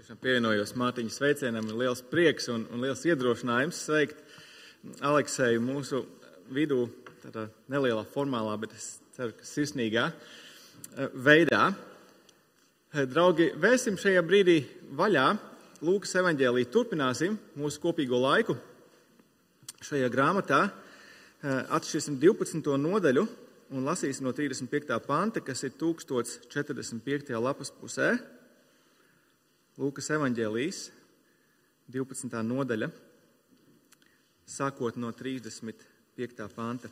Tiešām pievienojos Mārtiņa sveicienam, ir liels prieks un, un liels iedrošinājums sveikt Aleksēju mūsu vidū, tādā nelielā formālā, bet es ceru, ka sirsnīgā eh, veidā. Eh, draugi, vēsim šajā brīdī vaļā Lūkas evaņģēlī. Turpināsim mūsu kopīgo laiku šajā grāmatā. Eh, atšķirsim 12. nodaļu un lasīsim no 35. panta, kas ir 1045. lapas pusē. Lūkas evanģēlijas 12. nodaļa, sākot no 35. panta.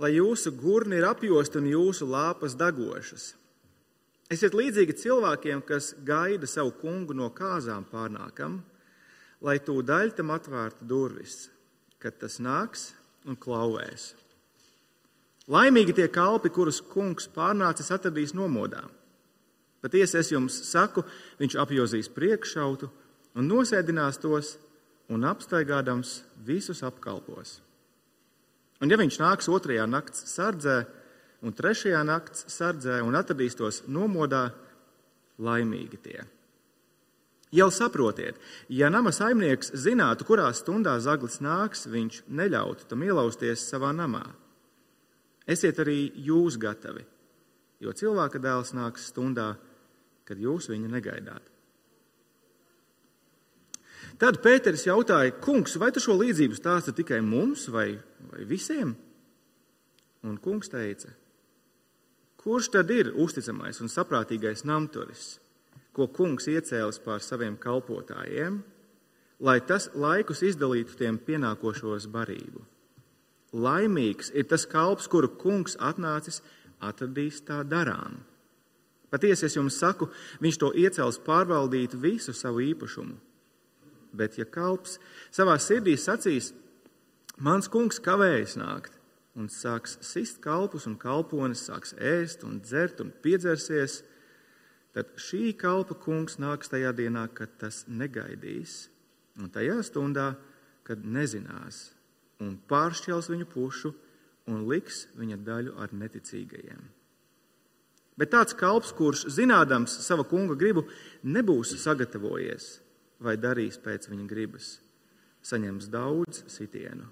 Lai jūsu gurni ir apjosti un jūsu lāpas degošas. Esiet līdzīgi cilvēkiem, kas gaida savu kungu no kāzām pārnākam, lai tūdaļ tam atvērtu durvis, kad tas nāks un klauvēs. Laimīgi tie kalpi, kurus kungs pārnācis atradīs nomodā. Patiesi es jums saku, viņš apjozīs priekšautu un nosēdinās tos un apstaigādams visus apkalpos. Un ja viņš nāks otrajā nakts sardzē un trešajā nakts sardzē un atradīs tos nomodā, laimīgi tie. Jau saprotiet, ja nama saimnieks zinātu, kurā stundā zaglis nāks, viņš neļautu tam ielausties savā namā. Esiet arī jūs gatavi, jo cilvēka dēls nāks stundā, kad jūs viņu negaidāt. Tad Pēters jautāja, kungs, vai tu šo līdzību stāsti tikai mums vai, vai visiem? Un kungs teica, kurš tad ir uzticamais un saprātīgais namturis, ko kungs iecēlis pār saviem kalpotājiem, lai tas laikus izdalītu tiem pienākošos barību? Laimīgs ir tas kalps, kuru kungs atnācis atradīs tā darām. Patiesi es jums saku, viņš to iecels pārvaldīt visu savu īpašumu. Bet, ja kalps savā sirdī sacīs, mans kungs kavējas nākt, un sāks sist kalpus un kalpones, sāks ēst un dzert un piedzersies, tad šī kalpa kungs nāks tajā dienā, kad tas negaidīs, un tajā stundā, kad nezinās, un pāršķels viņu pušu un liks viņa daļu ar neticīgajiem. Bet tāds kalps, kurš zinādams sava kunga gribu, nebūs sagatavojies vai darīs pēc viņa gribas, saņems daudz sitienu.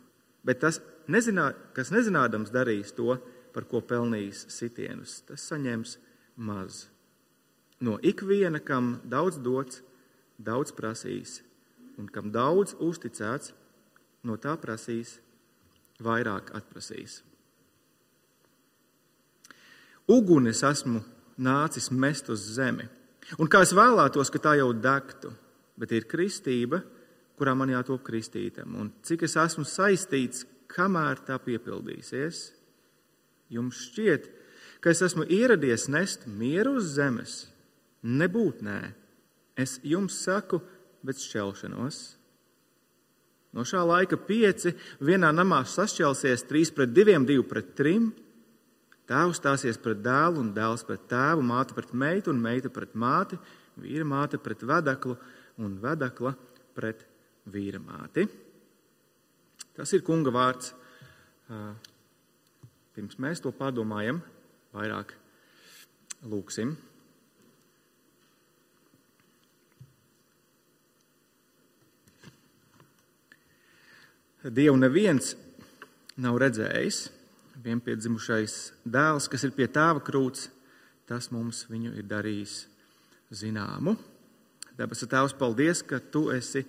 Bet tas, nezinā, kas nezinādams darīs to, par ko pelnījis sitienus, tas saņems maz. No ikviena, kam daudz dots, daudz prasīs, un kam daudz uzticēts, no tā prasīs, vairāk atprasīs. Uguni es esmu nācis mest uz zemi, un kā es vēlētos, ka tā jau degtu, bet ir kristība, kurā man jātop kristītam, un cik es esmu saistīts, kamēr tā piepildīsies. Jums šķiet, ka es esmu ieradies nest mieru uz zemes. Nebūt nē, es jums saku, bet šķelšanos. No šā laika pieci vienā namā sašķelsies trīs pret diviem, divi pret trim. Tēvs stāsies pret dēlu, un dēls pret tēvu, māte pret meitu, un meita pret māti, vīra māte pret vedeklu, un vedekla pret vīra māti. Tas ir kunga vārds. Pirms mēs to padomājam, vairāk lūksim. Dievu neviens nav redzējis. Vienpiedzimušais dēls, kas ir pie tēva krūts, tas mums viņu ir darījis zināmu. Debesu Tēvs, paldies, ka tu esi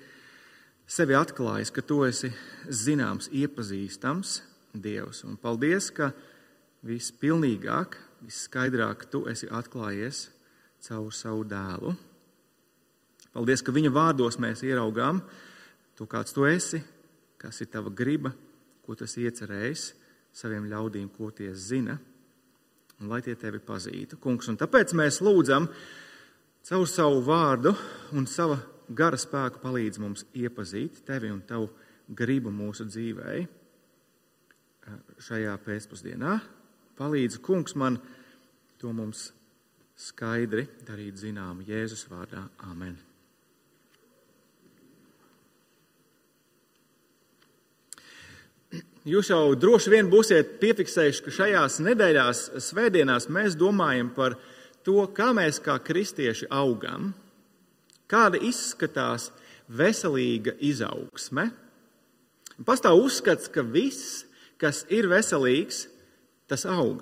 sevi atklājis, ka tu esi zināms, iepazīstams Dievs. Un paldies, ka vispilnīgāk, visskaidrāk tu esi atklājies caur savu dēlu. Paldies, ka viņa vārdos mēs ieraugām to, kāds tu esi, kas ir tava griba, ko tas iecerējis saviem ļaudīm, ko tie zina, un lai tie tevi pazītu. Kungs, un tāpēc mēs lūdzam caur savu vārdu un sava gara spēku palīdz mums iepazīt tevi un tavu gribu mūsu dzīvē šajā pēcpusdienā. Palīdz, kungs, man to mums skaidri darīt zinām Jēzus vārdā. Amen. Jūs jau droši vien būsiet piefiksējuši, ka šajās nedēļās, svētdienās, mēs domājam par to, kā mēs kā kristieši augam, kāda izskatās veselīga izaugsme. Pastāv uzskats, ka viss, kas ir veselīgs, tas aug.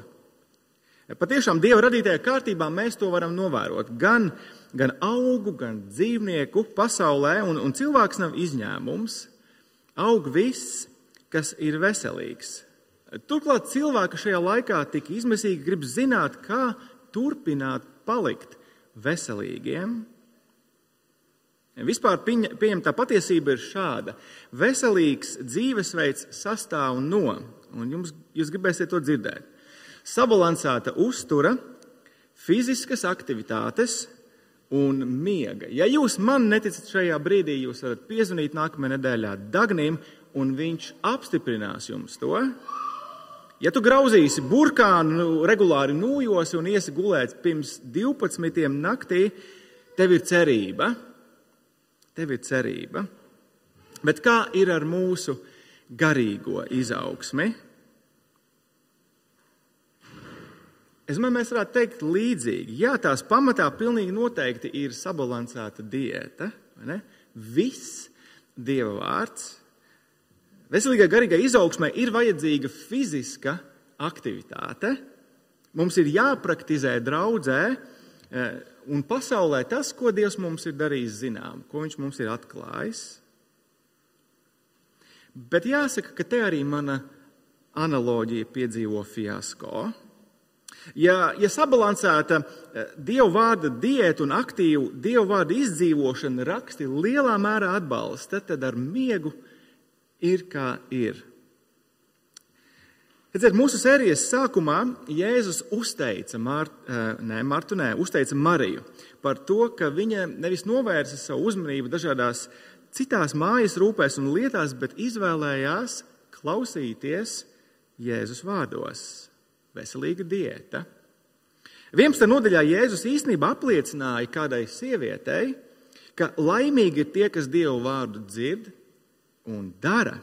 Patiešām Dieva radītajā kārtībā mēs to varam novērot. Gan, gan augu, gan dzīvnieku pasaulē, un, un cilvēks nav izņēmums. Aug viss, kas ir veselīgs. Turklāt cilvēki šajā laikā tik izmisīgi grib zināt, kā turpināt palikt veselīgiem. Vispār pieņemtā patiesība ir šāda. Veselīgs dzīvesveids sastāv no, un jums, jūs gribēsiet to dzirdēt, sabalansēta uztura, fiziskas aktivitātes un miega. Ja jūs man neticat šajā brīdī, jūs varat piezvanīt nākamajā nedēļā Dagnim un viņš apstiprinās jums to. Ja tu grauzīsi burkānu, nu, regulāri nūjosi un iesi gulēt pirms 12. naktī, tev ir cerība. Tev ir cerība. Bet kā ir ar mūsu garīgo izaugsmi? Es domāju, mēs varētu teikt līdzīgi. Jā, tās pamatā pilnīgi noteikti ir sabalansēta diēta. Viss Dieva vārds, Veselīgai garīgai izaugsmai ir vajadzīga fiziska aktivitāte. Mums ir jāpraktizē draudzē eh, un pasaulē tas, ko Dievs mums ir darījis zinām, ko Viņš mums ir atklājis. Bet jāsaka, ka te arī mana analoģija piedzīvo fiasko. Ja, ja sabalansēta eh, dievu vārda diēta un aktīva dievu vārda izdzīvošana raksti lielā mērā atbalsta, tad ar miegu ir kā ir. Redziet, mūsu sērijas sākumā Jēzus uzteica Mār, eh, ne, Martu, nē, uzteica Mariju par to, ka viņa nevis novērsa savu uzmanību dažādās citās mājas rūpēs un lietās, bet izvēlējās klausīties Jēzus vārdos. Veselīga diēta. 11. nodaļā Jēzus īstenībā apliecināja kādai sievietei, ka laimīgi ir tie, kas Dievu vārdu dzird un dara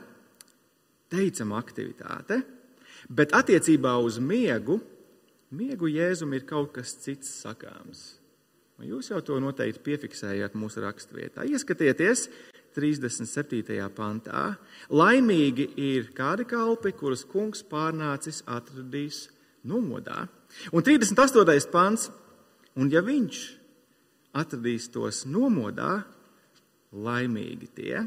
teicama aktivitāte, bet attiecībā uz miegu, miegu jēzum ir kaut kas cits sakāms. Un jūs jau to noteikti piefiksējāt mūsu raksturvietā. Ieskatieties 37. pantā. Laimīgi ir kādi kalpi, kurus kungs pārnācis atradīs nomodā. Un 38. pants. Un ja viņš atradīs tos nomodā, laimīgi tie,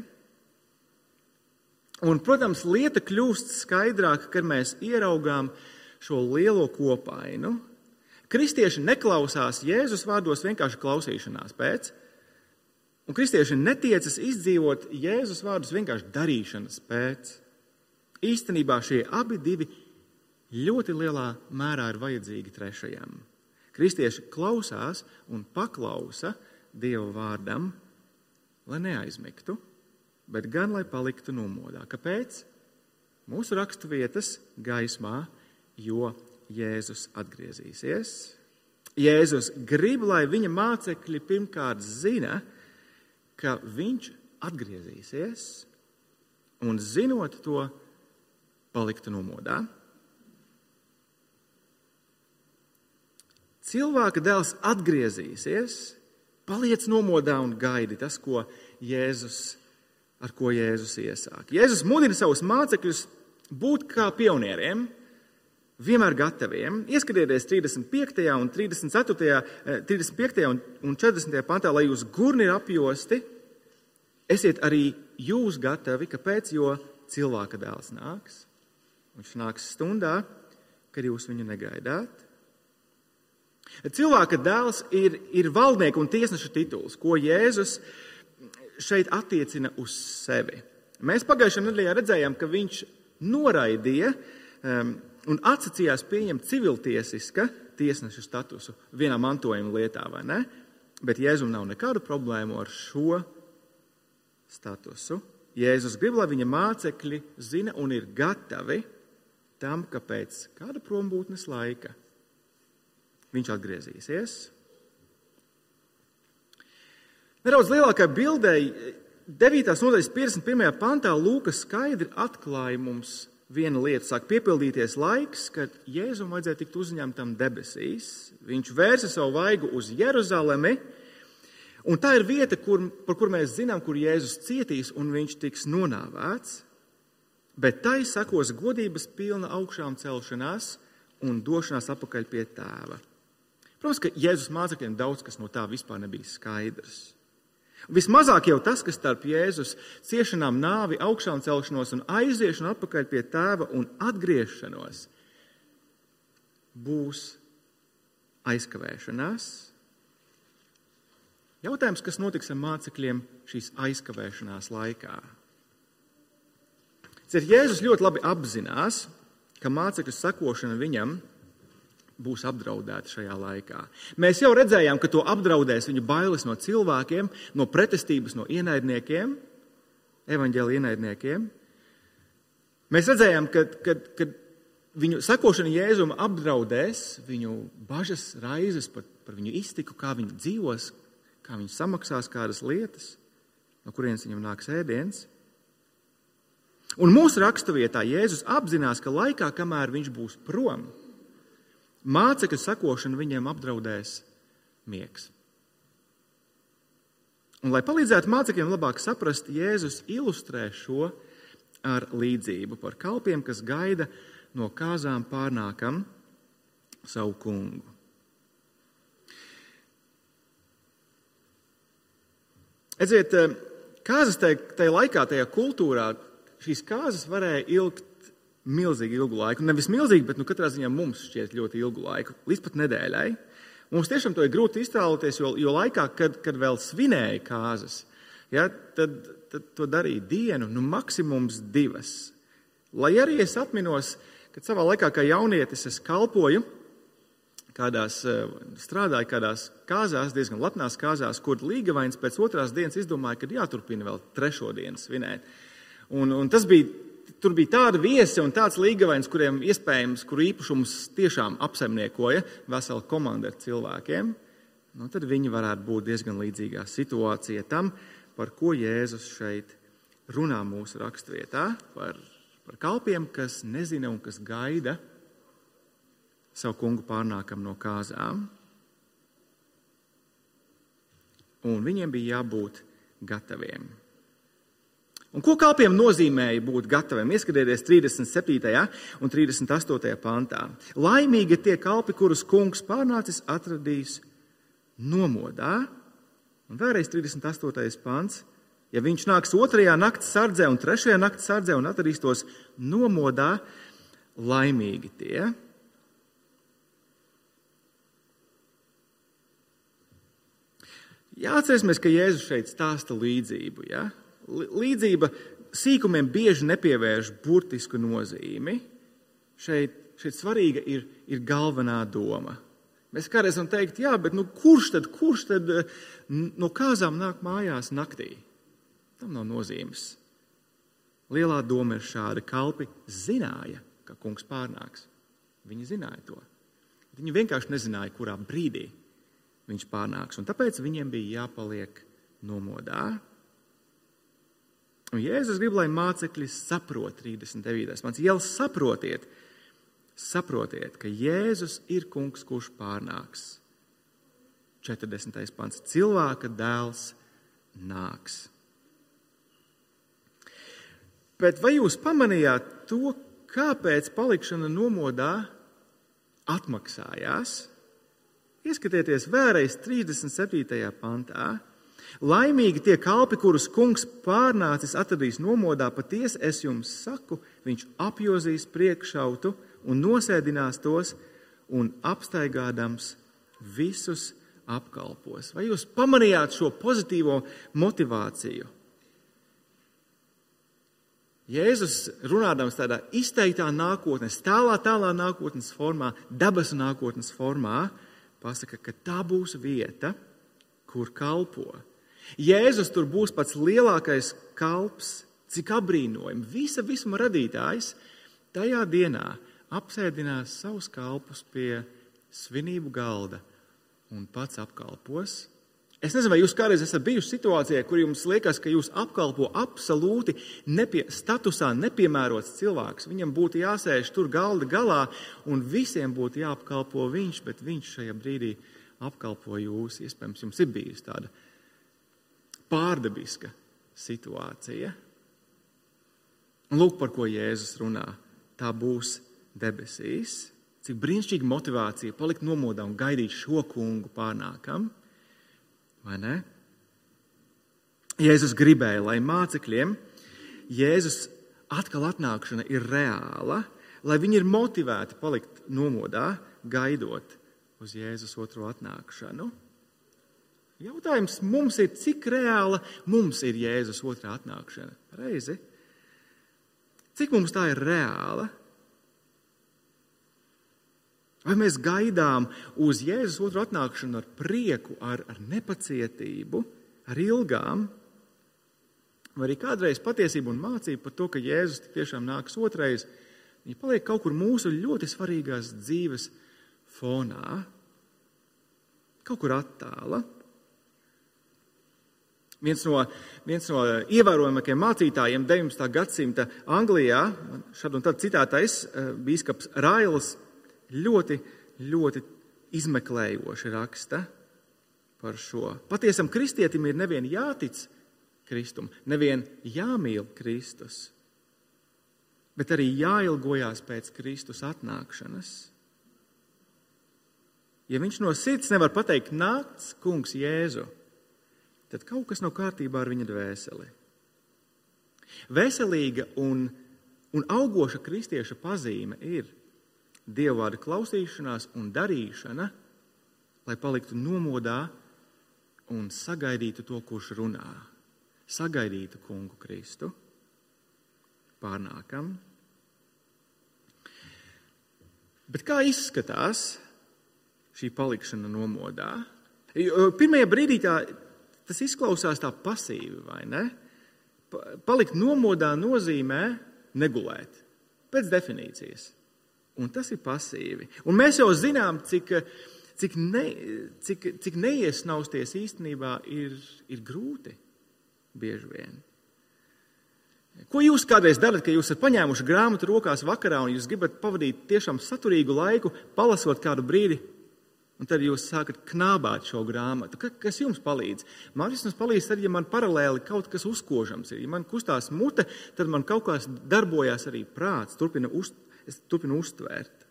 Un, protams, lieta kļūst skaidrāka, kad mēs ieraugām šo lielo kopainu. Kristieši neklausās Jēzus vārdos vienkārši klausīšanās pēc, un kristieši netiecas izdzīvot Jēzus vārdus vienkārši darīšanas pēc. Īstenībā šie abi divi ļoti lielā mērā ir vajadzīgi trešajam. Kristieši klausās un paklausa Dieva vārdam, lai neaizmigtu bet gan lai paliktu nomodā. Kāpēc? Mūsu raksturvietas gaismā, jo Jēzus atgriezīsies. Jēzus grib, lai viņa mācekļi pirmkārt zina, ka viņš atgriezīsies, un zinot to, paliktu nomodā. Cilvēka dēls atgriezīsies, paliec nomodā un gaidi tas, ko Jēzus ar ko Jēzus iesāk. Jēzus mudina savus mācekļus būt kā pionieriem, vienmēr gataviem. Ieskatieties 35. un 34. 35. Eh, un 40. pantā, lai jūs gurni ir apjosti, esiet arī jūs gatavi. Kāpēc? Jo cilvēka dēls nāks. Viņš nāks stundā, kad jūs viņu negaidāt. Cilvēka dēls ir, ir valdnieka un tiesneša tituls, ko Jēzus ir šeit attiecina uz sevi. Mēs pagājušajā nedēļā redzējām, ka viņš noraidīja um, un atsacījās pieņemt civiltiesiska tiesneša statusu vienā mantojuma lietā, vai ne? Bet Jēzum nav nekādu problēmu ar šo statusu. Jēzus grib, lai viņa mācekļi zina un ir gatavi tam, ka pēc kāda prombūtnes laika viņš atgriezīsies Nedaudz lielākai bildei, 9. nodaļas 51. pantā Lūkas skaidri atklāja mums viena lieta sāk piepildīties laiks, kad Jēzum vajadzēja tikt uzņemtam debesīs. Viņš vērsa savu vaigu uz Jeruzalemi, un tā ir vieta, kur, par kur mēs zinām, kur Jēzus cietīs un viņš tiks nonāvēts. Bet tai sakos godības pilna augšām celšanās un došanās atpakaļ pie tēva. Protams, ka Jēzus mācekļiem daudz kas no tā vispār nebija skaidrs. Vismazāk jau tas, kas starp Jēzus ciešanām, nāvi, augšām celšanos un aiziešanu atpakaļ pie tēva un atgriešanos, būs aizkavēšanās. Jautājums, kas notiks ar mācekļiem šīs aizkavēšanās laikā? Ciet, Jēzus ļoti labi apzinās, ka mācekļu sekošana viņam būs apdraudēti šajā laikā. Mēs jau redzējām, ka to apdraudēs viņu bailes no cilvēkiem, no pretestības no ienaidniekiem, evaņģēlī ienaidniekiem. Mēs redzējām, ka, ka, ka viņu sekošana Jēzuma apdraudēs viņu bažas, raizes par, par viņu iztiku, kā viņi dzīvos, kā viņi samaksās kādas lietas, no kurienes viņam nāks ēdiens. Un mūsu raksturvietā Jēzus apzinās, ka laikā, kamēr viņš būs prom, Mācekļu sekošana viņiem apdraudēs miegs. Un, lai palīdzētu mācekļiem labāk saprast, Jēzus ilustrē šo ar līdzību par kalpiem, kas gaida no kāzām pārnākam savu kungu. Edziet, kāzas tajā laikā, tajā kultūrā, šīs kāzas varēja ilgt milzīgi ilgu laiku. Nevis milzīgi, bet nu, katrā ziņā mums šķiet ļoti ilgu laiku, līdz pat nedēļai. Mums tiešām to ir grūti iztēloties, jo, jo laikā, kad, kad vēl svinēja kāzas, ja, tad, tad to darīja dienu, nu maksimums divas. Lai arī es atminos, kad savā laikā kā jaunietis es kalpoju, kādās, eh, strādāju kādās kāzās, diezgan lepnās kāzās, kur līgavains pēc otrās dienas izdomāja, ka jāturpina vēl trešo dienu svinēt. Un, un tas bija tur bija tāda viesi un tāds līgavains, kuriem iespējams, kuru īpašums tiešām apsaimniekoja vesela komanda ar cilvēkiem, nu, tad viņi varētu būt diezgan līdzīgā situācijā tam, par ko Jēzus šeit runā mūsu raksturvietā, par, par kalpiem, kas nezina un kas gaida savu kungu pārnākam no kāzām. Un viņiem bija jābūt gataviem. Un ko kalpiem nozīmēja būt gataviem? Ieskatieties 37. un 38. pantā. Laimīgi tie kalpi, kurus kungs pārnācis atradīs nomodā. Un vēlreiz 38. pants. Ja viņš nāks otrajā naktas sardzē un trešajā naktas sardzē un atradīs tos nomodā, laimīgi tie. Jāatcerēsimies, ka Jēzus šeit stāsta līdzību. Ja? Līdzība sīkumiem bieži nepievērš burtisku nozīmi. Šeit, šeit svarīga ir, ir galvenā doma. Mēs kādreiz varam teikt, jā, bet nu, kurš tad, kurš tad no kāzām nāk mājās naktī? Tam nav nozīmes. Lielā doma ir šāda. Kalpi zināja, ka kungs pārnāks. Viņi zināja to. Viņi vienkārši nezināja, kurā brīdī viņš pārnāks. Un tāpēc viņiem bija jāpaliek nomodā. Un Jēzus grib, lai mācekļi saprot 39. pants. Jau saprotiet, saprotiet, ka Jēzus ir kungs, kurš pārnāks. 40. pants. Cilvēka dēls nāks. Bet vai jūs pamanījāt to, kāpēc palikšana nomodā atmaksājās? Ieskatieties vēlreiz 37. pantā. Laimīgi tie kalpi, kurus kungs pārnācis atradīs nomodā, patiesi es jums saku, viņš apjozīs priekšautu un nosēdinās tos un apstaigādams visus apkalpos. Vai jūs pamanījāt šo pozitīvo motivāciju? Jēzus runādams tādā izteiktā nākotnes, tālā, tālā nākotnes formā, dabas nākotnes formā, pasaka, ka tā būs vieta, kur kalpo Jēzus tur būs pats lielākais kalps, cik apbrīnojami. Visa visuma radītājs tajā dienā apsēdinās savus kalpus pie svinību galda un pats apkalpos Es nezinu, vai jūs kādreiz esat bijuši situācijā, kur jums liekas, ka jūs apkalpo absolūti nepie, statusā nepiemērots cilvēks. Viņam būtu jāsēž tur galda galā, un visiem būtu jāapkalpo viņš, bet viņš šajā brīdī apkalpo jūs. Iespējams, jums ir bijusi tāda pārdabiska situācija. Un lūk, par ko Jēzus runā. Tā būs debesīs. Cik brīnišķīga motivācija palikt nomodā un gaidīt šo kungu pārnākam. Vai ne? Jēzus gribēja, lai mācekļiem Jēzus atkal atnākšana ir reāla, lai viņi ir motivēti palikt nomodā, gaidot uz Jēzus otro atnākšanu. Jautājums mums ir, cik reāla mums ir Jēzus otrā atnākšana? Reizi. Cik mums tā ir reāla? Vai mēs gaidām uz Jēzus otru atnākšanu ar prieku, ar, ar nepacietību, ar ilgām? Vai arī kādreiz patiesība un mācība par to, ka Jēzus tiešām nāks otrais, viņa paliek kaut kur mūsu ļoti svarīgās dzīves fonā, kaut kur attāla. Viens no, viens no ievērojamākajiem mācītājiem 19. gadsimta Anglijā, šad un tad citātais eh, bīskaps Rails, ļoti, ļoti izmeklējoši raksta par šo. Patiesam kristietim ir nevien jātic Kristum, nevien jāmīl Kristus, bet arī jāilgojās pēc Kristus atnākšanas. Ja viņš no sirds nevar pateikt, nāc, kungs, Jēzu, tad kaut kas nav kārtībā ar viņa dvēseli. Veselīga un, un augoša kristieša pazīme ir dievvvārda klausīšanās un darīšana, lai paliktu nomodā un sagaidītu to, kurš runā. Sagaidītu kungu Kristu. Pārnākam. Bet kā izskatās šī palikšana nomodā? Pirmajā brīdī tā, tas izklausās tā pasīvi, vai ne? Palikt nomodā nozīmē negulēt, pēc definīcijas. Un tas ir pasīvi. Un mēs jau zinām, cik, cik, ne, cik, cik neiesnausties īstenībā ir, ir grūti bieži vien. Ko jūs kādreiz darat, kad esat paņēmuši grāmatu rokās vakarā un jūs gribat pavadīt tiešām saturīgu laiku, palasot kādu brīdi, un tad jūs sākat knābāt šo grāmatu? Kas jums palīdz? Man vismaz palīdz, tad, ja man paralēli kaut kas uzkožams ir. Ja man kustās mute, tad man kaut kas darbojās arī prāts, turpina uztvert es turpinu uztvērt.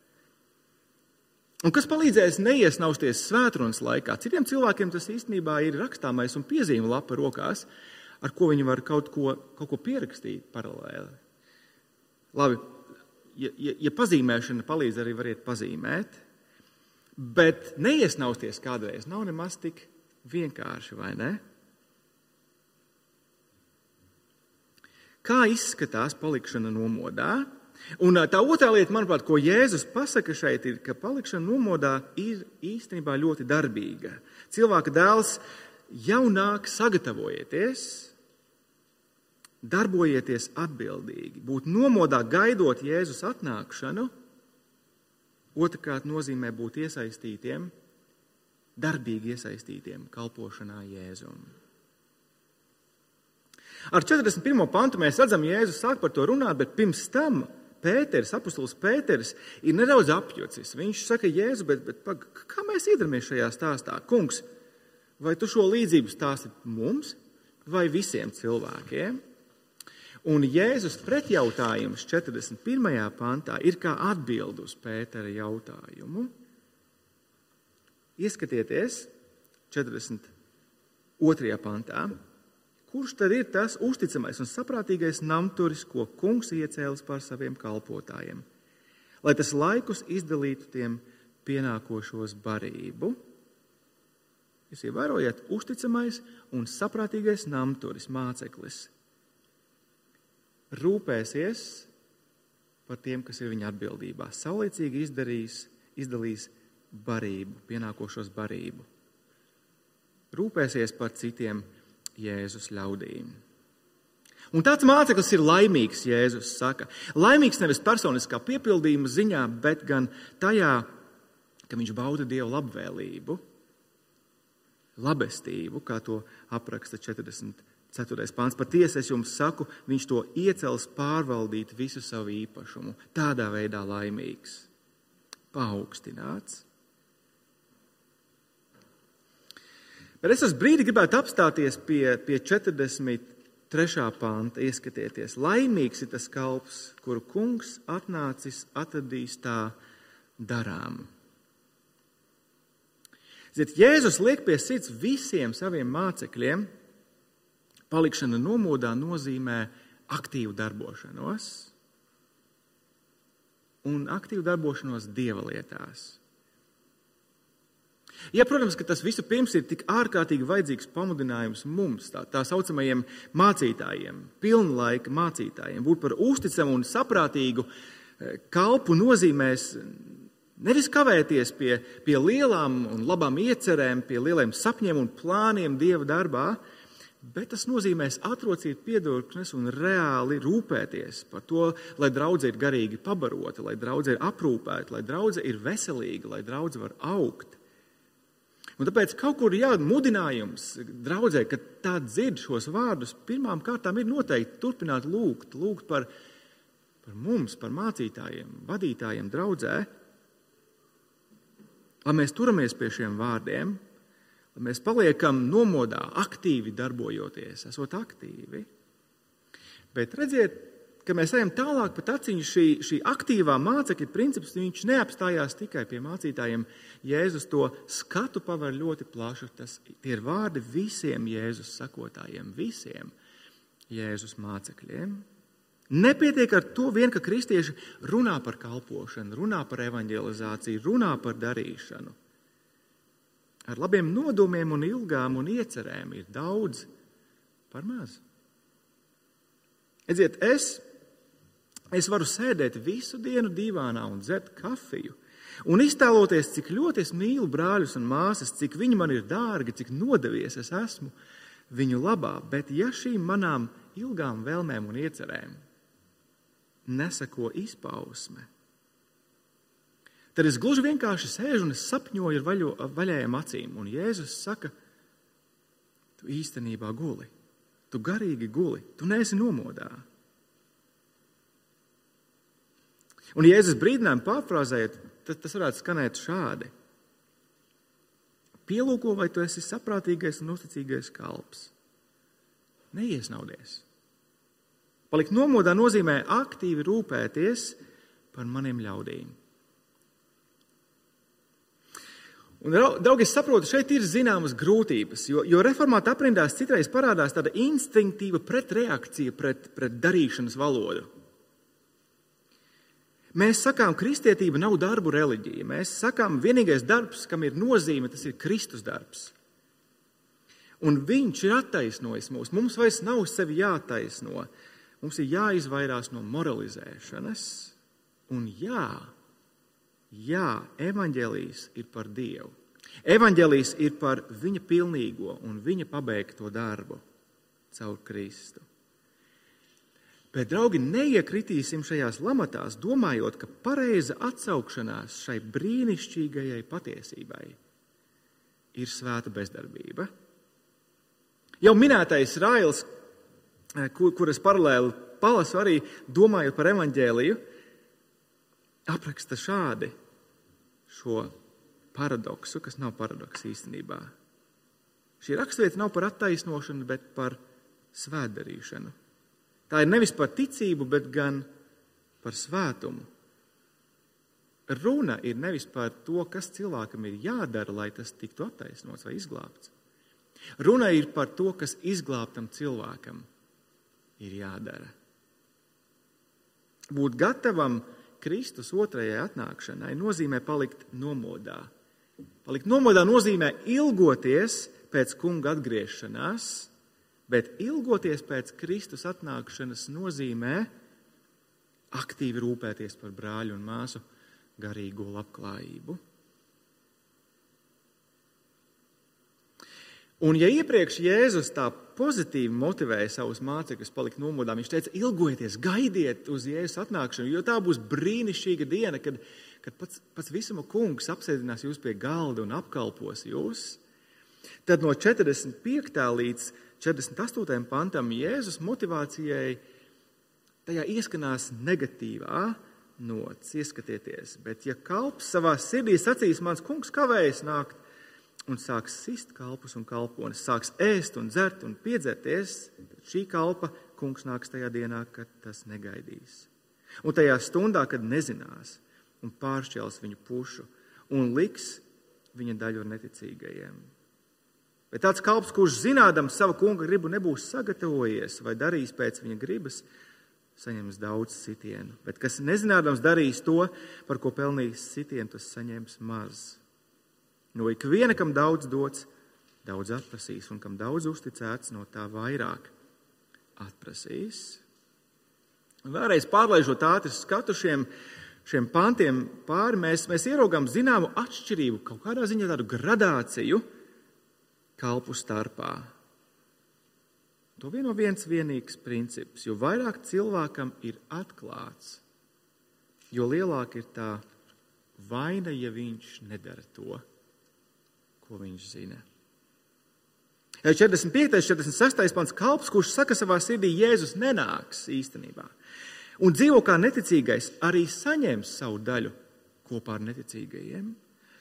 Un kas palīdzēs neiesnausties svētdienas laikā? Citiem cilvēkiem tas īstenībā ir rakstāmais un piezīme lapa rokās, ar ko viņi var kaut ko, kaut ko pierakstīt paralēli. Labi, ja, ja, ja pazīmēšana palīdz, arī variet pazīmēt, bet neiesnausties kādreiz nav nemaz tik vienkārši, vai ne? Kā izskatās palikšana nomodā? Un tā otrā lieta, manuprāt, ko Jēzus pasaka šeit, ir, ka palikšana nomodā ir īstenībā ļoti darbīga. Cilvēka dēls jau nāk, sagatavojieties, darbojieties atbildīgi, būt nomodā gaidot Jēzus atnākšanu. Otrakārt nozīmē būt iesaistītiem, darbīgi iesaistītiem kalpošanā Jēzum. Ar 41. pantu mēs redzam, Jēzus sāk par to runāt, bet pirms tam Pēters, apustulis Pēters, ir nedaudz apjucis. Viņš saka, Jēzu, bet, bet pag, kā mēs iedarbojamies šajā stāstā? Kungs, vai tu šo līdzību stāsti mums vai visiem cilvēkiem? Un Jēzus pretjautājums 41. pantā ir kā atbild uz Pētera jautājumu. Ieskatieties 42. pantā. Kurš tad ir tas uzticamais un saprātīgais namturis, ko kungs iecēlis par saviem kalpotājiem, lai tas laikus izdalītu tiem pienākošos barību? Jūs ievērojat, uzticamais un saprātīgais namturis, māceklis, rūpēsies par tiem, kas ir viņa atbildībā. Saulēcīgi izdarīs, izdalīs barību, pienākošos barību. Rūpēsies par citiem Jēzus ļaudīm. Un tāds māceklis ir laimīgs, Jēzus saka. Laimīgs nevis personiskā piepildījuma ziņā, bet gan tajā, ka viņš bauda Dieva labvēlību. labestību, kā to apraksta 44. pāns. Patiesi es jums saku, viņš to iecels pārvaldīt visu savu īpašumu. Tādā veidā laimīgs, paaugstināts. Bet es uz brīdi gribētu apstāties pie, pie 43. panta. Ieskatieties, laimīgs ir tas kalps, kuru kungs atnācis atradīs tā darām. Ziniet, Jēzus liek pie sirds visiem saviem mācekļiem, palikšana nomodā nozīmē aktīvu darbošanos un aktīvu darbošanos dieva lietās. Ja, protams, ka tas visu pirms ir tik ārkārtīgi vajadzīgs pamudinājums mums, tā, tā saucamajiem mācītājiem, pilnlaika mācītājiem, būt par uzticamu un saprātīgu eh, kalpu nozīmēs nevis kavēties pie, pie lielām un labām iecerēm, pie lieliem sapņiem un plāniem Dieva darbā, bet tas nozīmēs atrocīt piedurknes un reāli rūpēties par to, lai draudzē ir garīgi pabarota, lai draudzē ir aprūpēta, lai draudzē ir veselīga, lai draudzē var augt. Un tāpēc kaut kur jādara mudinājums draudzē, kad tā dzird šos vārdus, pirmām kārtām ir noteikti turpināt lūgt, lūgt par, par mums, par mācītājiem, vadītājiem draudzē, lai mēs turamies pie šiem vārdiem, mēs paliekam nomodā, aktīvi darbojoties, esot aktīvi. Bet redziet, ka mēs ejam tālāk pat aciņu šī, šī aktīvā mācekļa princips, viņš neapstājās tikai pie mācītājiem. Jēzus to skatu paver ļoti plašu. Tas tie ir vārdi visiem Jēzus sakotājiem, visiem Jēzus mācekļiem. Nepietiek ar to vien, ka kristieši runā par kalpošanu, runā par evanģelizāciju, runā par darīšanu. Ar labiem nodomiem un ilgām un iecerēm ir daudz par maz. Edziet, es Es varu sēdēt visu dienu divānā un dzert kafiju. Un iztēloties, cik ļoti es mīlu brāļus un māsas, cik viņi man ir dārgi, cik nodevies es esmu viņu labā. Bet ja šīm manām ilgām vēlmēm un iecerēm nesako izpausme, tad es gluži vienkārši sēžu un sapņoju ar vaļo, vaļējām acīm. Un Jēzus saka, tu īstenībā guli, tu garīgi guli, tu neesi nomodā. Un, Jēzus brīdinājumu pārfrāzējot, tad tas varētu skanēt šādi. Pielūko, vai tu esi saprātīgais un uzticīgais kalps. Neiesnaudies. Palikt nomodā nozīmē aktīvi rūpēties par maniem ļaudīm. Un, draugi, es saprotu, šeit ir zināmas grūtības, jo, jo reformāta aprindās citreiz parādās tāda instinktīva pretreakcija pret, pret darīšanas valodu. Mēs sakām, kristietība nav darbu reliģija. Mēs sakām, vienīgais darbs, kam ir nozīme, tas ir Kristus darbs. Un viņš ir attaisnojis mūs. Mums vairs nav sevi jātaisno. Mums ir jāizvairās no moralizēšanas. Un jā, jā evaņģēlijas ir par Dievu. Evaņģēlijas ir par viņa pilnīgo un viņa pabeigto darbu caur Kristu. Bet, draugi, neiekritīsim šajās lamatās, domājot, ka pareiza atsaukšanās šai brīnišķīgajai patiesībai ir svēta bezdarbība. Jau minētais Rails, eh, kur, kuras paralēli palasu arī domājot par evaņģēliju, apraksta šādi šo paradoksu, kas nav paradoks īstenībā. Šī raksturvieta nav par attaisnošanu, bet par svētdarīšanu. Tā ir nevis par ticību, bet gan par svētumu. Runa ir nevis par to, kas cilvēkam ir jādara, lai tas tiktu attaisnots vai izglābts. Runa ir par to, kas izglābtam cilvēkam ir jādara. Būt gatavam Kristus otrajai atnākšanai nozīmē palikt nomodā. Palikt nomodā nozīmē ilgoties pēc kunga atgriešanās Bet ilgoties pēc Kristus atnākšanas nozīmē aktīvi rūpēties par brāļu un māsu garīgo labklājību. Un, ja iepriekš Jēzus tā pozitīvi motivēja savus mācekļus palikt nomodā, viņš teica, ilgojieties, gaidiet uz Jēzus atnākšanu, jo tā būs brīnišķīga diena, kad, kad pats, pats visuma kungs apsēdinās jūs pie galda un apkalpos jūs. Tad no 45. līdz 48. pantam Jēzus motivācijai tajā ieskanās negatīvā nots, ieskatieties. Bet, ja kalps savā sirdī sacīs, mans kungs kavējas nākt un sāks sist kalpus un kalpones, sāks ēst un dzert un piedzerties, tad šī kalpa kungs nāks tajā dienā, kad tas negaidīs. Un tajā stundā, kad nezinās un pāršķels viņu pušu un liks viņa daļu neticīgajiem. Bet tāds kalps, kurš zinādams savu kunga gribu, nebūs sagatavojies vai darījis pēc viņa gribas, saņems daudz sitienu. Bet kas nezinādams darīs to, par ko pelnījis sitienu, tas saņems maz. No ikviena, kam daudz dots, daudz atprasīs, un kam daudz uzticēts, no tā vairāk atprasīs. Un vēlreiz pārlaižot ātri skatu šiem, šiem pantiem pāri, mēs, mēs ieraugām zināmu atšķirību, kaut kādā ziņā tādu gradāciju kalpu starpā. To vieno viens vienīgs princips. Jo vairāk cilvēkam ir atklāts, jo lielāka ir tā vaina, ja viņš nedara to, ko viņš zina. 45. un 46. pants kalps, kurš saka savā sirdī, Jēzus nenāks īstenībā. Un dzīvo kā neticīgais, arī saņems savu daļu kopā ar neticīgajiem.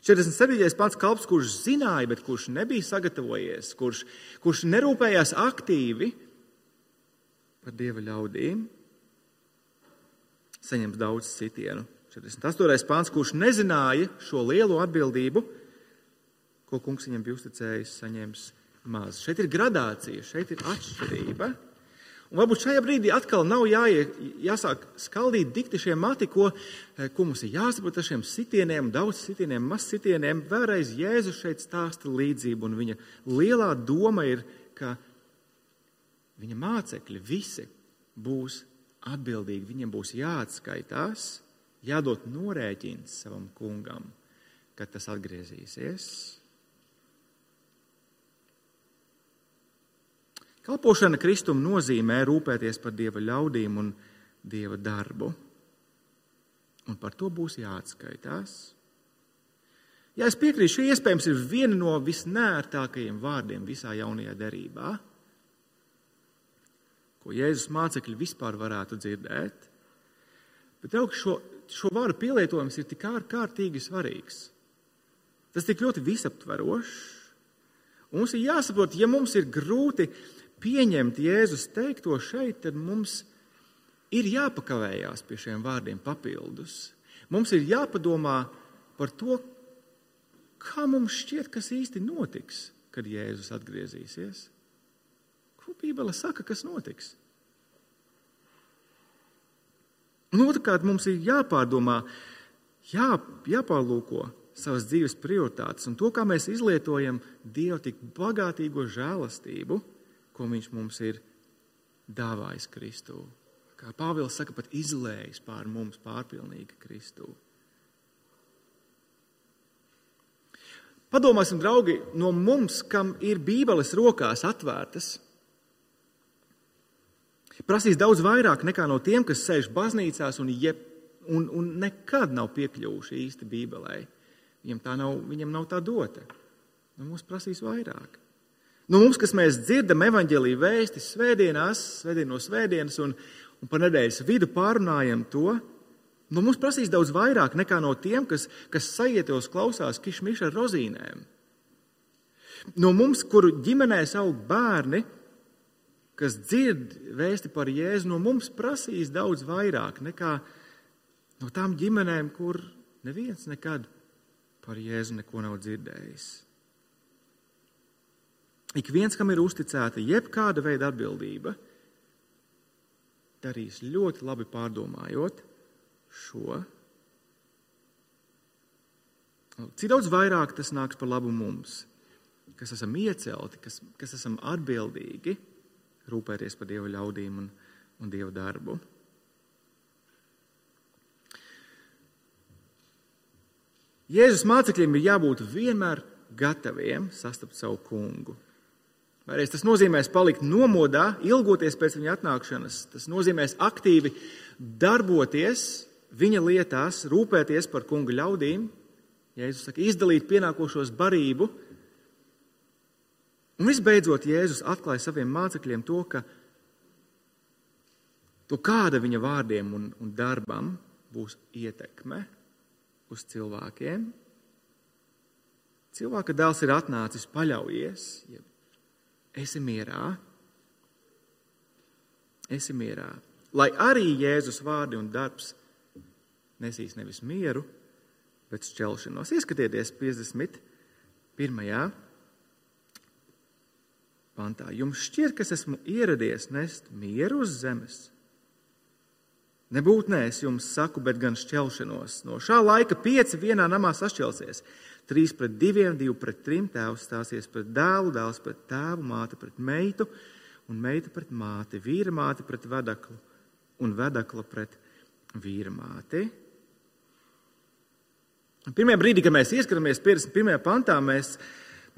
47. pants kalps, kurš zināja, bet kurš nebija sagatavojies, kurš, kurš nerūpējās aktīvi par dieva ļaudīm, saņems daudz sitienu. 48. pants, kurš nezināja šo lielo atbildību, ko kungs viņam bija uzticējis, saņems maz. Šeit ir gradācija, šeit ir atšķirība. Un varbūt šajā brīdī atkal nav jāie, jāsāk skaldīt dikti šie mati, ko, eh, ko mums ir jāsaprot ar šiem sitieniem, daudz sitieniem, maz sitieniem. Vēlreiz Jēzus šeit stāsta līdzību, un viņa lielā doma ir, ka viņa mācekļi visi būs atbildīgi, viņiem būs jāatskaitās, jādod norēķins savam kungam, kad tas atgriezīsies. Kalpošana Kristum nozīmē rūpēties par Dieva ļaudīm un Dieva darbu. Un par to būs jāatskaitās. Jā, es piekrītu, šī iespējams ir viena no visnērtākajiem vārdiem visā jaunajā derībā, ko Jēzus mācekļi vispār varētu dzirdēt. Bet draugi, šo, šo vārdu pielietojums ir tik ārkārtīgi svarīgs. Tas tik ļoti visaptverošs. Mums ir jāsaprot, ja mums ir grūti pieņemt Jēzus teikto šeit, tad mums ir jāpakavējās pie šiem vārdiem papildus. Mums ir jāpadomā par to, kā mums šķiet, kas īsti notiks, kad Jēzus atgriezīsies. Ko Bībele saka, kas notiks? Un otrkārt, mums ir jāpārdomā, jā, jāpārlūko savas dzīves prioritātes un to, kā mēs izlietojam Dieva tik bagātīgo žēlastību ko viņš mums ir dāvājis Kristū. Kā Pāvils saka, pat izlējis pār mums pārpilnīgi Kristū. Padomāsim, draugi, no mums, kam ir Bībeles rokās atvērtas, prasīs daudz vairāk nekā no tiem, kas sēž baznīcās un, jeb, un, un nekad nav piekļuvuši īsti Bībelē. Viņam, tā nav, viņam nav tā dota. No mums prasīs vairāk. Nu, mums, kas mēs dzirdam evaņģēlīju vēsti svētdienās, svētdien no svētdienas un, un par nedēļas vidu pārunājam to, nu, mums prasīs daudz vairāk nekā no tiem, kas, kas sajietos klausās kišmiša ar rozīnēm. No mums, kuru ģimenēs aug bērni, kas dzird vēsti par Jēzu, no mums prasīs daudz vairāk nekā no tām ģimenēm, kur neviens nekad par Jēzu neko nav dzirdējis. Ik viens, kam ir uzticēta jebkāda veida atbildība, darīs ļoti labi pārdomājot šo. Cik daudz vairāk tas nāks par labu mums, kas esam iecelti, kas, kas esam atbildīgi rūpēties par Dieva ļaudīm un, un Dieva darbu. Jēzus mācekļiem ir jābūt vienmēr gataviem sastapt savu kungu. Vēlreiz, tas nozīmē palikt nomodā, ilgoties pēc viņa atnākšanas. Tas nozīmē aktīvi darboties viņa lietās, rūpēties par kunga ļaudīm. Jēzus saka, izdalīt pienākošos barību, Un visbeidzot, Jēzus atklāja saviem mācekļiem to, ka to kāda viņa vārdiem un, un darbam būs ietekme uz cilvēkiem. Cilvēka dēls ir atnācis, paļaujies, ja esi mierā, esi mierā. Lai arī Jēzus vārdi un darbs nesīs nevis mieru, bet šķelšanos. Ieskatieties 51. pantā. Jums šķiet, ka es esmu ieradies nest mieru uz zemes. Nebūtu nē, es jums saku, bet gan šķelšanos. No šā laika pieci vienā namā sašķelsies. Trīs pret diviem, divi pret trim. Tēvs stāsies pret dēlu, dēls pret tēvu, māte pret meitu un meita pret māti, vīra māte pret vedaklu un vedakla pret vīra māti. Pirmajā brīdī, kad mēs ieskatāmies 51. pantā, mēs,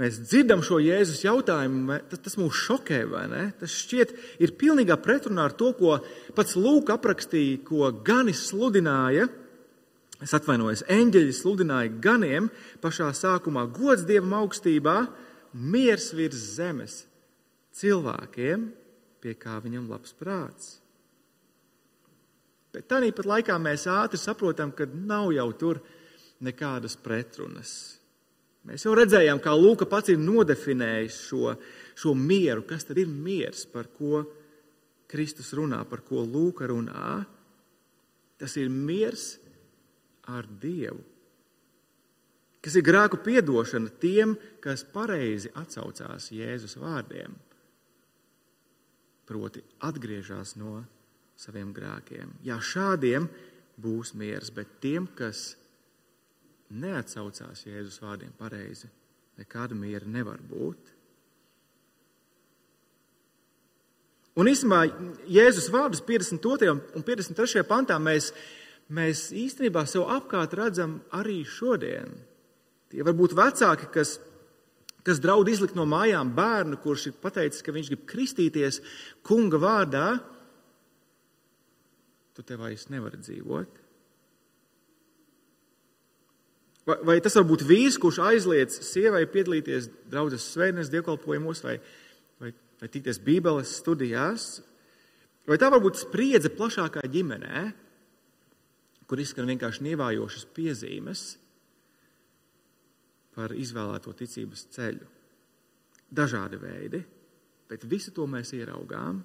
mēs dzirdam šo Jēzus jautājumu. Tas, tas mūs šokē, vai ne? Tas šķiet, ir pilnīgā pretrunā ar to, ko pats Lūks aprakstīja, ko Ganis sludināja. Es atvainojos, eņģeļi sludināja ganiem pašā sākumā gods dievam augstībā, miers virs zemes cilvēkiem, pie kā viņam labs prāts. Bet tā pat laikā mēs ātri saprotam, ka nav jau tur nekādas pretrunas. Mēs jau redzējām, kā Lūka pats ir nodefinējis šo, šo mieru, kas tad ir miers, par ko Kristus runā, par ko Lūka runā. Tas ir miers ar Dievu, kas ir grēku piedošana tiem, kas pareizi atsaucās Jēzus vārdiem, proti, atgriežas no saviem grēkiem. Jā, šādiem būs miers, bet tiem, kas neatsaucās Jēzus vārdiem pareizi, nekāda miera nevar būt. Un īstenībā Jēzus vārdus 52. un 53. pantā mēs, mēs īstenībā sev apkārt redzam arī šodien. Tie var būt vecāki, kas, kas draud izlikt no mājām bērnu, kurš ir pateicis, ka viņš grib kristīties kunga vārdā, tu te vairs nevari dzīvot. Vai, vai tas var būt vīrs, kurš aizliedz sievai piedalīties draudzes svētdienas dievkalpojumos vai, vai, vai tikties Bībeles studijās? Vai tā var būt spriedze plašākā ģimenē, kur izskan vienkārši nievājošas piezīmes par izvēlēto ticības ceļu? Dažādi veidi, bet visu to mēs ieraugām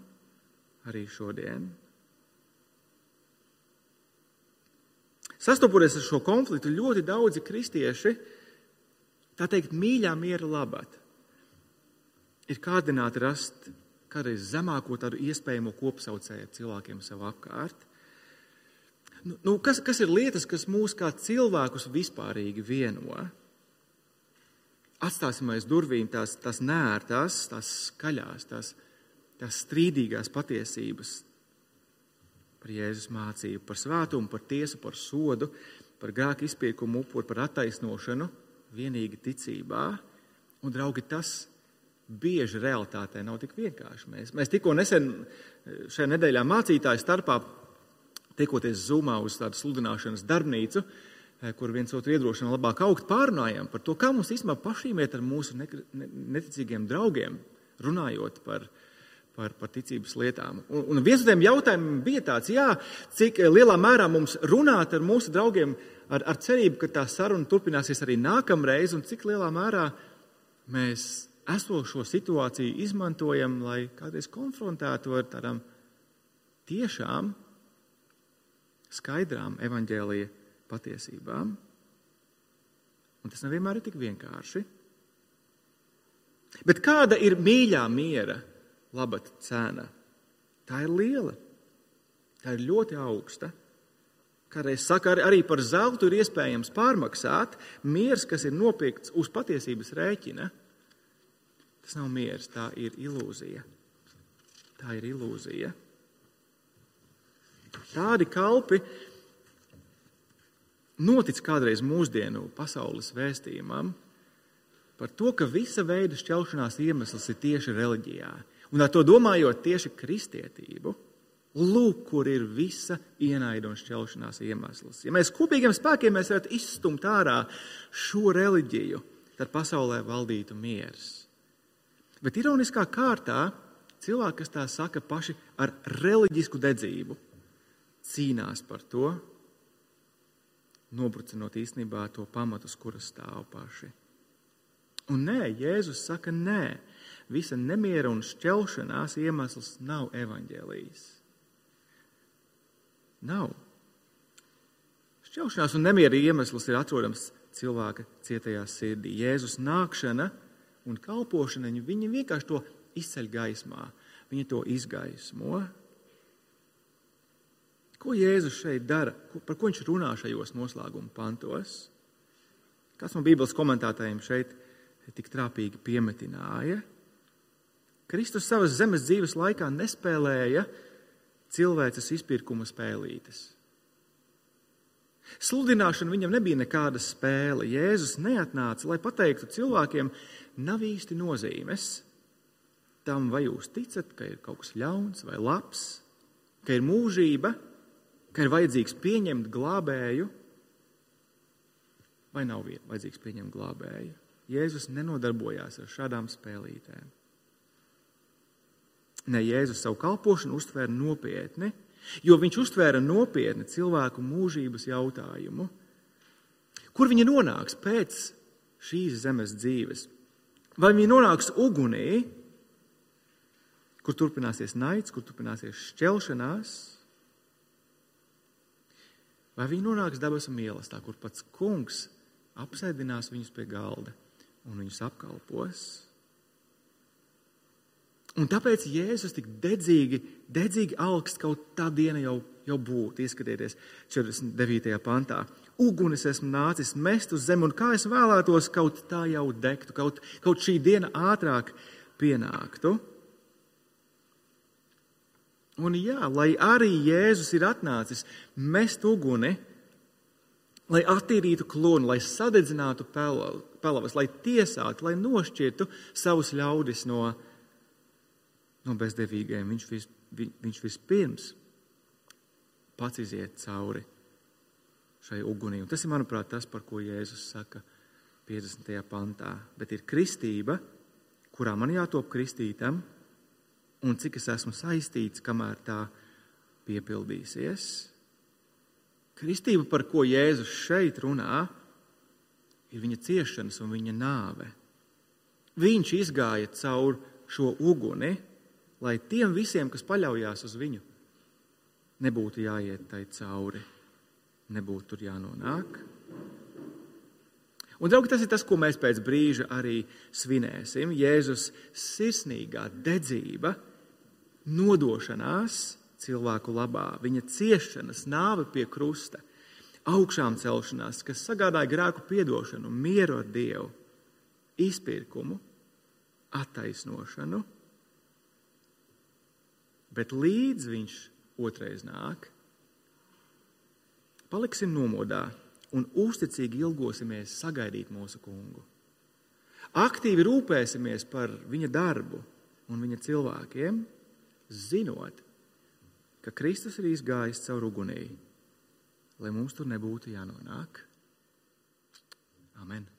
arī šodien. Sastopoties ar šo konfliktu, ļoti daudzi kristieši, tā teikt, mīļā miera labad, ir kārdināti rast kādreiz zemāko tādu iespējamo kopsaucēju cilvēkiem sev apkārt. Nu, nu, kas, kas ir lietas, kas mūs kā cilvēkus vispārīgi vieno? Atstāsim aiz durvīm tās, tās nērtās, tās skaļās, tās, tās strīdīgās patiesības, par Jēzus mācību, par svētumu, par tiesu, par sodu, par grēku izpirkumu, upuri, par attaisnošanu, vienīgi ticībā. Un, draugi, tas bieži realitātē nav tik vienkārši. Mēs, mēs tikko nesen šajā nedēļā mācītāju starpā, tiekoties zumā uz tādu sludināšanas darbnīcu, eh, kur viens otru iedrošina labāk augt, pārunājām par to, kā mums īstenībā pašiem iet ar mūsu neticīgiem draugiem, runājot par viņu par, par ticības lietām. Un, un viens no tiem jautājumiem bija tāds, jā, cik lielā mērā mums runāt ar mūsu draugiem ar, ar cerību, ka tā saruna turpināsies arī nākamreiz, un cik lielā mērā mēs esošo situāciju izmantojam, lai kādreiz konfrontētu ar tādām tiešām skaidrām evaņģēlīja patiesībām. Un tas nevienmēr ir tik vienkārši. Bet kāda ir mīļā miera labata cena. Tā ir liela, tā ir ļoti augsta. Kādreiz saka, arī par zeltu ir iespējams pārmaksāt miers, kas ir nopirkts uz patiesības rēķina. Tas nav miers, tā ir ilūzija. Tā ir ilūzija. Tādi kalpi notic kādreiz mūsdienu pasaules vēstījumam par to, ka visa veida šķelšanās iemesls ir tieši reliģijā. Un ar to domājot tieši kristietību, lūk, kur ir visa ienaida un šķelšanās iemesls. Ja mēs kopīgiem spēkiem mēs varētu izstumt ārā šo reliģiju, tad pasaulē valdītu miers. Bet ironiskā kārtā cilvēki, kas tā saka, paši ar reliģisku dedzību, cīnās par to, nobrucinot īstenībā to pamatu, uz kuras stāv paši. Un nē, Jēzus saka, nē, visa nemiera un šķelšanās iemesls nav evaņģēlījis. Nav. Šķelšanās un nemiera iemesls ir atrodams cilvēka cietajā sirdī. Jēzus nākšana un kalpošana, viņi vienkārši to izceļ gaismā, viņi to izgaismo. Ko Jēzus šeit dara? Par ko viņš runā šajos noslēguma pantos? Kāds no Bībeles komentētājiem šeit tik trāpīgi piemetināja? Kristus savas zemes dzīves laikā nespēlēja cilvēces izpirkuma spēlītes. Sludināšana viņam nebija nekāda spēle. Jēzus neatnāca, lai pateiktu cilvēkiem, nav īsti nozīmes tam, vai jūs ticat, ka ir kaut kas ļauns vai labs, ka ir mūžība, ka ir vajadzīgs pieņemt glābēju, vai nav vajadzīgs pieņemt glābēju. Jēzus nenodarbojās ar šādām spēlītēm. Ne Jēzus savu kalpošanu uztvēra nopietni, jo viņš uztvēra nopietni cilvēku mūžības jautājumu. Kur viņi nonāks pēc šīs zemes dzīves? Vai viņi nonāks ugunī, kur turpināsies naids, kur turpināsies šķelšanās? Vai viņi nonāks dabas mīlestībā, kur pats kungs apsēdinās viņus pie galda un viņus apkalpos? Un tāpēc Jēzus tik dedzīgi, dedzīgi augsts kaut tā diena jau, jau būtu. Ieskatieties, 49. pantā. Ugunis esmu nācis mest uz zemi, un kā es vēlētos, kaut tā jau degtu, kaut, kaut šī diena ātrāk pienāktu. Un jā, lai arī Jēzus ir atnācis mest uguni, lai attīrītu klonu, lai sadedzinātu pelavas, lai tiesātu, lai nošķirtu savus ļaudis no, no bezdevīgiem, viņš, vis, vi, viņš vispirms pats iziet cauri šai ugunī. Un tas ir, manuprāt, tas, par ko Jēzus saka 50. pantā. Bet ir kristība, kurā man jātop kristītam, un cik es esmu saistīts, kamēr tā piepildīsies. Kristība, par ko Jēzus šeit runā, ir viņa ciešanas un viņa nāve. Viņš izgāja cauri šo uguni, lai tiem visiem, kas paļaujas uz viņu, nebūtu jāiet tai cauri, nebūtu tur jānonāk. Un, draugi, tas ir tas, ko mēs pēc brīža arī svinēsim. Jēzus sirsnīgā dedzība, nodošanās cilvēku labā, viņa ciešanas, nāve pie krusta, augšām celšanās, kas sagādāja grēku piedošanu, mieru ar Dievu, izpirkumu, attaisnošanu bet līdz viņš otrais nāk, paliksim nomodā un uzticīgi ilgosimies sagaidīt mūsu kungu. Aktīvi rūpēsimies par viņa darbu un viņa cilvēkiem, zinot, ka Kristus ir izgājis caur ugunī, lai mums tur nebūtu jānonāk. Amen.